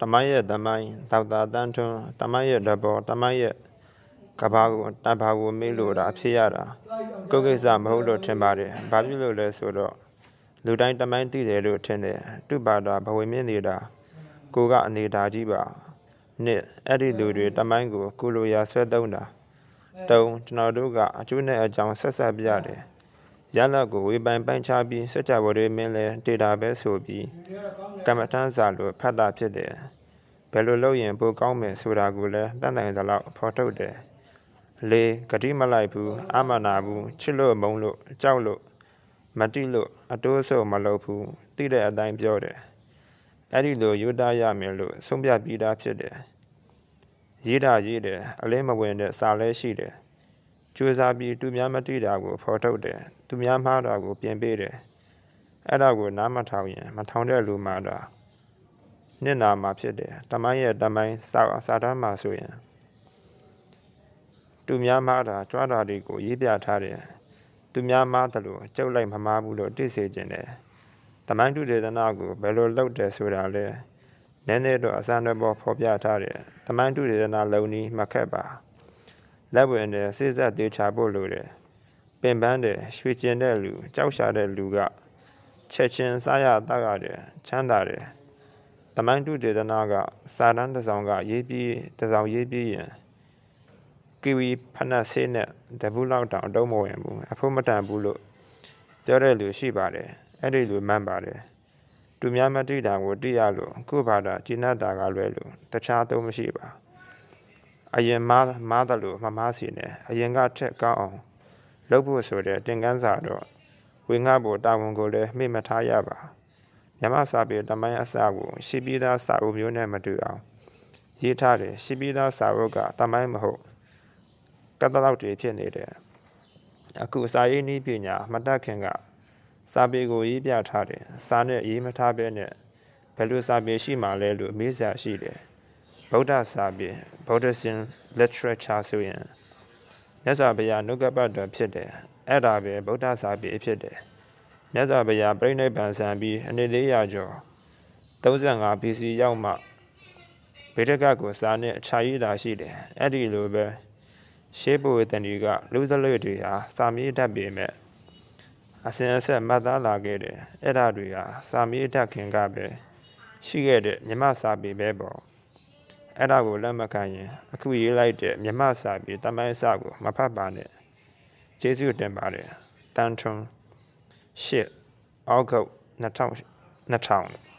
တမိုင်းရဲ့တမိုင်းဒေါက်တာတန်းထွန်းတမိုင်းရဲ့ဓဘောတမိုင်းရဲ့ကဘာကိုတဘာကိုမေးလို့တာအဖြစ်ရတာကိုယ်ကိစ္စမဟုတ်လို့ထင်ပါတယ်ဘာဖြစ်လို့လဲဆိုတော့လူတိုင်းတမိုင်းသိတယ်လို့ထင်တယ်သူ့ဘာသာဘဝမြင့်နေတာကိုကအနေဓာကြီးပါနှစ်အဲ့ဒီလူတွေတမိုင်းကိုကုလိုရာဆွဲသုံးတာတုံးကျွန်တော်တို့ကအကျိုးနဲ့အကြောင်းဆက်ဆက်ပြရတယ် ရလတ်ကိုဝေပိုင်ပိုင်းခြားပြီးစัจ java တွေမင်းလဲဒေတာပဲဆိုပြီးကမ္မထမ်းစာလိုဖတ်တာဖြစ်တယ်ဘယ်လိုလုပ်ရင်ပိုကောင်းမယ်ဆိုတာကိုလည်းတတ်နိုင်သလောက်ဖော်ထုတ်တယ်လေဂတိမလိုက်ဘူးအမနာဘူးချစ်လို့မုန်းလို့ကြောက်လို့မတိလို့အတိုးဆုပ်မလုပ်ဘူးသိတဲ့အတိုင်းပြောတယ်အဲ့ဒီလိုယူသားရမယ်လို့ဆုံးဖြတ်ပြီးသားဖြစ်တယ်ရေးတာရေးတယ်အလင်းမဝင်တဲ့စာလဲရှိတယ် ကြိုးစားပြီးသူများမသိတာကိုဖော်ထုတ်တယ်သူများမှားတာကိုပြင်ပေးတယ်အဲ့ဒါကိုနားမထောင်ရင်မထောင်တဲ့လူမှာတော့နှစ်နာမှာဖြစ်တယ်တမိုင်းရဲ့တမိုင်းစာစာတမ်းမှာဆိုရင်သူများမှားတာကြွားတာတွေကိုရေးပြထားတယ်သူများမှားတယ်လို့ကြုတ်လိုက်မမှားဘူးလို့သိစေခြင်းတယ်တမိုင်းတုဒေသနာကိုဘယ်လိုလုပ်တယ်ဆိုတာလဲနည်းနည်းတော့အစမ်းတွေပေါ်ဖော်ပြထားတယ်တမိုင်းတုဒေသနာလုံနီးမှခက်ပါ လက်ဝင်တဲ့စိစက်သေးချဖို့လိုတယ်ပင်ပန်းတဲ့ရွှေကျင်တဲ့လူကြောက်ရှာတဲ့လူကချက်ချင်းစားရတောက်ရတယ်ချမ်းသာတယ်တမိုင်းတုဒေသနာကစာတန်းတစ်စောင်ကရေးပြီးတစ်စောင်ရေးပြီးရင်ကီဝီဖနက်ဆေးနဲ့တပူးလောက်တောင်အတုံးမဝင်ဘူးအဖို့မတန်ဘူးလို့ပြောတဲ့လူရှိပါတယ်အဲ့ဒီလူမှန်ပါတယ်သူများမတိတာကိုတိရလို့ခုဘာသာကျင့်တတ်တာကလွဲလို့တခြားသုံးမရှိပါ အရင်မားမားတယ်လို့မမားစီနဲ့အရင်ကထက်ကောင်းအောင်လုပ်ဖို့ဆိုတဲ့တင်ကန်းစာတော့ဝေငှဖို့တာဝန်ကိုလည်းမေ့မထားရပါမြမစာပေတမိုင်းအစကိုရှိပြီးသားစာအုပ်မျိုးနဲ့မတူအောင်ရေးထားတယ်ရှိပြီးသားစာအုပ်ကတမိုင်းမဟုတ်ကတလောက်တွေဖြစ်နေတယ်အခုစာရေးနည်းပညာမတတ်ခင်ကစာပေကိုရေးပြထားတယ်စာနဲ့ရေးမထားဘဲနဲ့ဘယ်လိုစာပေရှိမှလဲလို့မေးစရာရှိတယ် ဗုဒ္ဓစာပေ Buddhism literature ဆိုရင်မြတ်စွာဘုရားနှုတ်ကပတ်တော်ဖြစ်တယ်အဲ့ဒါပဲဗုဒ္ဓစာပေဖြစ်တယ်မြတ်စွာဘုရားပြိဋိဘံဆံပြီးအနှစ်400ကျော်35 BC ရောက်မှဗေဒကကိုစာနဲ့အခြားရည်တာရှိတယ်အဲ့ဒီလိုပဲရှေးဘုဝေတန်ဒီကလူသလွေတွေဟာစာမေးတတ်ပေမဲ့အစဉ်အဆက်မှတ်သားလာခဲ့တယ်အဲ့ဒါတွေဟာစာမေးတတ်ခင်ကပဲရှိခဲ့တဲ့မြမစာပေပဲပေါ့ အဲ့ဒါကိုလက်မခံရင်အခုရေးလိုက်တဲ့မြမစာပေတမိုင်းစာကိုမဖတ်ပါနဲ့ကျေးဇူးတင်ပါတယ်တန်ထွန်းရှစ်အောက်ဂုတ်2000 2000